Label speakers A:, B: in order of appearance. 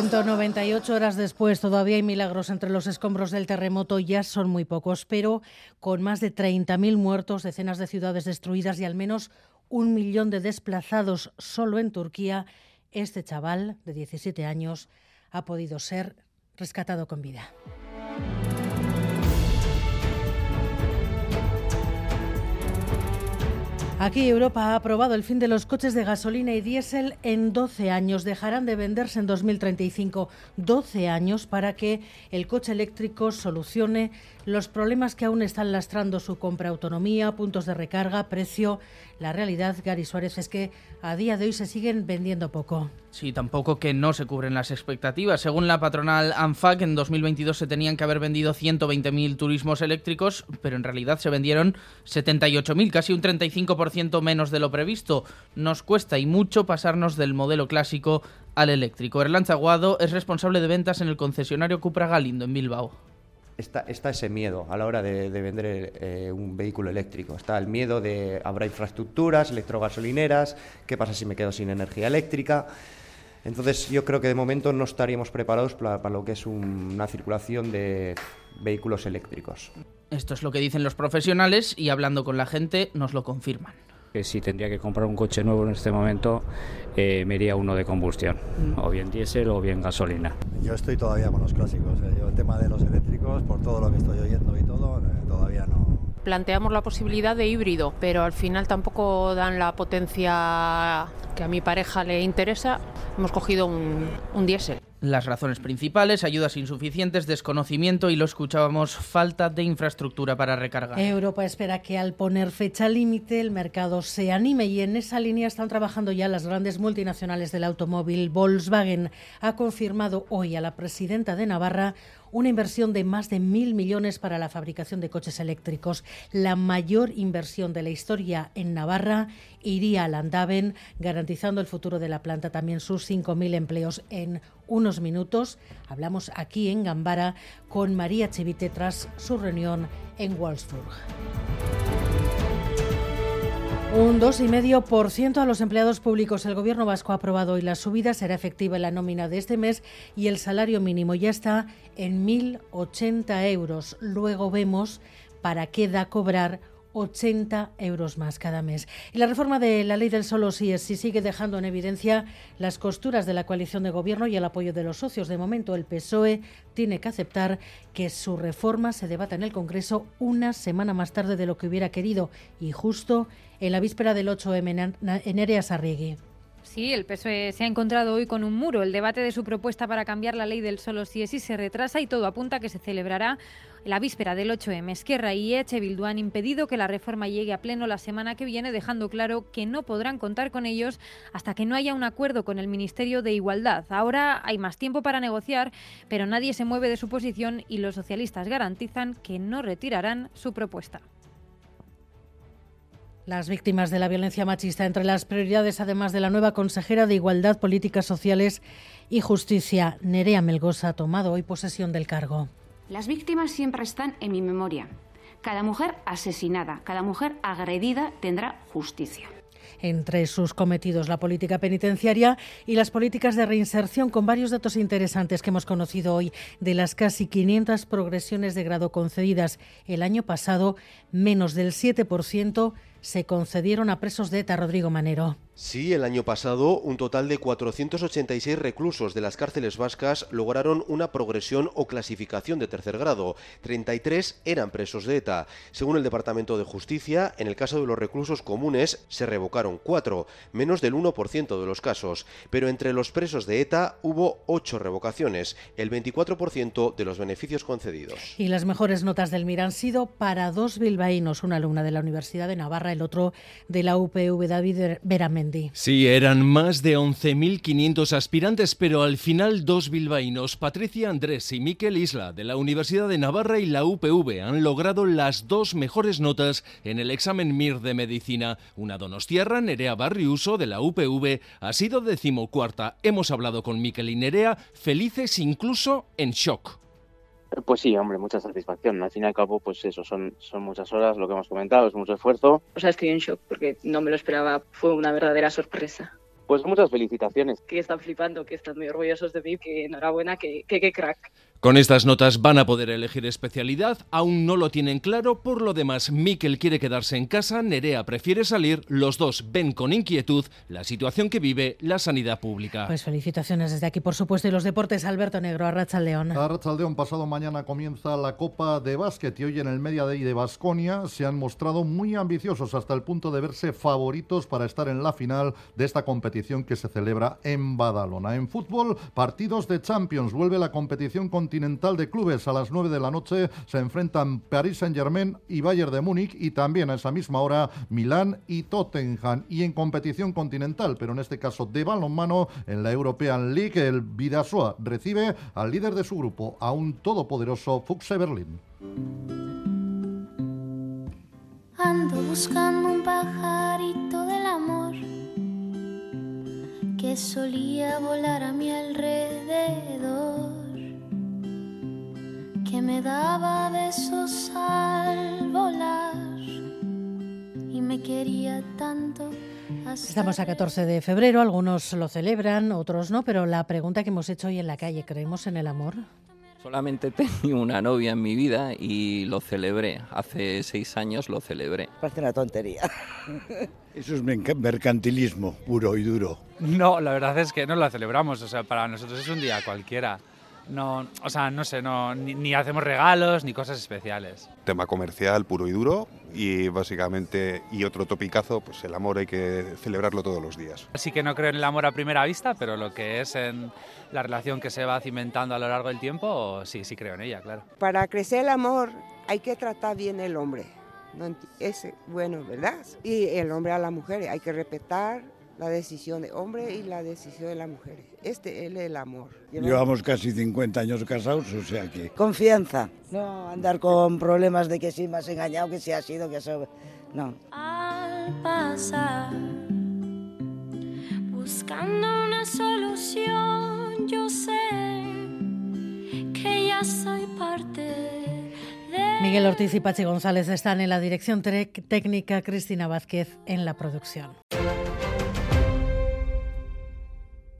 A: 198 horas después, todavía hay milagros entre los escombros del terremoto, ya son muy pocos, pero con más de 30.000 muertos, decenas de ciudades destruidas y al menos un millón de desplazados solo en Turquía, este chaval de 17 años ha podido ser rescatado con vida. Aquí Europa ha aprobado el fin de los coches de gasolina y diésel en 12 años. Dejarán de venderse en 2035. 12 años para que el coche eléctrico solucione los problemas que aún están lastrando su compra, autonomía, puntos de recarga, precio. La realidad, Gary Suárez, es que a día de hoy se siguen vendiendo poco.
B: Sí, tampoco que no se cubren las expectativas. Según la patronal ANFAC, en 2022 se tenían que haber vendido 120.000 turismos eléctricos, pero en realidad se vendieron 78.000, casi un 35% menos de lo previsto. Nos cuesta y mucho pasarnos del modelo clásico al eléctrico. Erlan Chaguado es responsable de ventas en el concesionario Cupra Galindo en Bilbao
C: está, ese miedo a la hora de, vender eh, un vehículo eléctrico. Está el miedo de habrá infraestructuras, electrogasolineras, qué pasa si me quedo sin energía eléctrica. Entonces yo creo que de momento no estaríamos preparados para, para lo que es una circulación de vehículos eléctricos.
B: Esto es lo que dicen los profesionales y hablando con la gente nos lo confirman
D: que si tendría que comprar un coche nuevo en este momento, eh, me iría uno de combustión, mm. o bien diésel o bien gasolina.
E: Yo estoy todavía con los clásicos, eh. el tema de los eléctricos, por todo lo que estoy oyendo y todo, eh, todavía no.
F: Planteamos la posibilidad de híbrido, pero al final tampoco dan la potencia que a mi pareja le interesa. Hemos cogido un, un diésel.
B: Las razones principales, ayudas insuficientes, desconocimiento y lo escuchábamos, falta de infraestructura para recargar.
A: Europa espera que al poner fecha límite el mercado se anime y en esa línea están trabajando ya las grandes multinacionales del automóvil. Volkswagen ha confirmado hoy a la presidenta de Navarra una inversión de más de mil millones para la fabricación de coches eléctricos. La mayor inversión de la historia en Navarra iría al Andaven, garantizando el futuro de la planta, también sus 5.000 empleos en unos minutos. Hablamos aquí en Gambara con María Chivite tras su reunión en Wolfsburg. Un 2,5% a los empleados públicos. El Gobierno vasco ha aprobado hoy la subida. Será efectiva en la nómina de este mes y el salario mínimo ya está en 1.080 euros. Luego vemos para qué da cobrar 80 euros más cada mes. Y la reforma de la ley del solo sí es si sigue dejando en evidencia las costuras de la coalición de gobierno y el apoyo de los socios. De momento, el PSOE tiene que aceptar que su reforma se debata en el Congreso una semana más tarde de lo que hubiera querido y justo en la víspera del 8M en Ereas Arrigui.
G: Sí, el PSOE se ha encontrado hoy con un muro. El debate de su propuesta para cambiar la ley del solo sí es sí se retrasa y todo apunta a que se celebrará la víspera del 8M. Esquerra y Eche Bildu han impedido que la reforma llegue a pleno la semana que viene, dejando claro que no podrán contar con ellos hasta que no haya un acuerdo con el Ministerio de Igualdad. Ahora hay más tiempo para negociar, pero nadie se mueve de su posición y los socialistas garantizan que no retirarán su propuesta.
A: Las víctimas de la violencia machista entre las prioridades, además de la nueva consejera de Igualdad, Políticas Sociales y Justicia, Nerea Melgosa, ha tomado hoy posesión del cargo.
H: Las víctimas siempre están en mi memoria. Cada mujer asesinada, cada mujer agredida tendrá justicia
A: entre sus cometidos la política penitenciaria y las políticas de reinserción, con varios datos interesantes que hemos conocido hoy. De las casi 500 progresiones de grado concedidas el año pasado, menos del 7% se concedieron a presos de ETA, Rodrigo Manero.
I: Sí, el año pasado un total de 486 reclusos de las cárceles vascas lograron una progresión o clasificación de tercer grado. 33 eran presos de ETA. Según el Departamento de Justicia, en el caso de los reclusos comunes se revocaron 4, menos del 1% de los casos. Pero entre los presos de ETA hubo 8 revocaciones, el 24% de los beneficios concedidos.
A: Y las mejores notas del MIR han sido para dos bilbaínos, una alumna de la Universidad de Navarra El otro de la UPV, David Beramendi.
J: Sí, eran más de 11.500 aspirantes, pero al final dos bilbaínos, Patricia Andrés y Miquel Isla, de la Universidad de Navarra y la UPV, han logrado las dos mejores notas en el examen MIR de medicina. Una donostiarra, Nerea Barriuso, de la UPV, ha sido decimocuarta. Hemos hablado con Miquel y Nerea, felices incluso en shock.
K: Pues sí, hombre, mucha satisfacción. Al fin y al cabo, pues eso, son, son muchas horas, lo que hemos comentado, es mucho esfuerzo.
L: O sea, estoy en shock porque no me lo esperaba, fue una verdadera sorpresa.
K: Pues muchas felicitaciones.
L: Que están flipando, que están muy orgullosos de mí, que enhorabuena, que, que, que crack.
J: Con estas notas van a poder elegir especialidad, aún no lo tienen claro, por lo demás Miquel quiere quedarse en casa, Nerea prefiere salir, los dos ven con inquietud la situación que vive la sanidad pública.
A: Pues felicitaciones desde aquí, por supuesto, y los deportes, Alberto Negro, Arracha León.
M: Arracha León, pasado mañana comienza la Copa de Básquet y hoy en el Media Day de Basconia se han mostrado muy ambiciosos hasta el punto de verse favoritos para estar en la final de esta competición que se celebra en Badalona. En fútbol, partidos de Champions, vuelve la competición con Continental de Clubes a las 9 de la noche se enfrentan Paris Saint-Germain y Bayern de Múnich y también a esa misma hora Milán y Tottenham. Y en competición continental, pero en este caso de balonmano, en la European League, el Vidasoa recibe al líder de su grupo, a un todopoderoso Fuchse Berlín.
N: Ando buscando un pajarito del amor que solía volar a mi alrededor me daba besos al volar y me quería tanto.
A: Estamos a 14 de febrero, algunos lo celebran, otros no, pero la pregunta que hemos hecho hoy en la calle, ¿creemos en el amor?
O: Solamente tenía una novia en mi vida y lo celebré. Hace seis años lo celebré.
P: Parece una tontería.
Q: Eso es mercantilismo puro y duro.
R: No, la verdad es que no la celebramos. O sea, para nosotros es un día cualquiera no, o sea, no sé, no, ni, hacemos regalos ni cosas especiales.
S: Tema comercial puro y duro y básicamente, y otro topicazo, pues el amor hay que celebrarlo todos los días.
R: Así que no creo en el amor a primera vista, pero lo que es en la relación que se va cimentando a lo largo del tiempo, sí, sí creo en ella, claro.
T: Para crecer el amor hay que tratar bien el hombre. No, es bueno, ¿verdad? Y el hombre a la mujer, hay que respetar la decisión de hombre y la decisión de la mujer. Este es el amor.
Q: Llevamos casi 50 años casados, o sea que...
P: Confianza, no andar con problemas de que si me has engañado, que si ha sido, que eso... No.
N: Al pasar, buscando una solución, yo sé que ya soy parte de...
A: Miguel Ortiz y Pachi González están en la dirección técnica, Cristina Vázquez en la producción.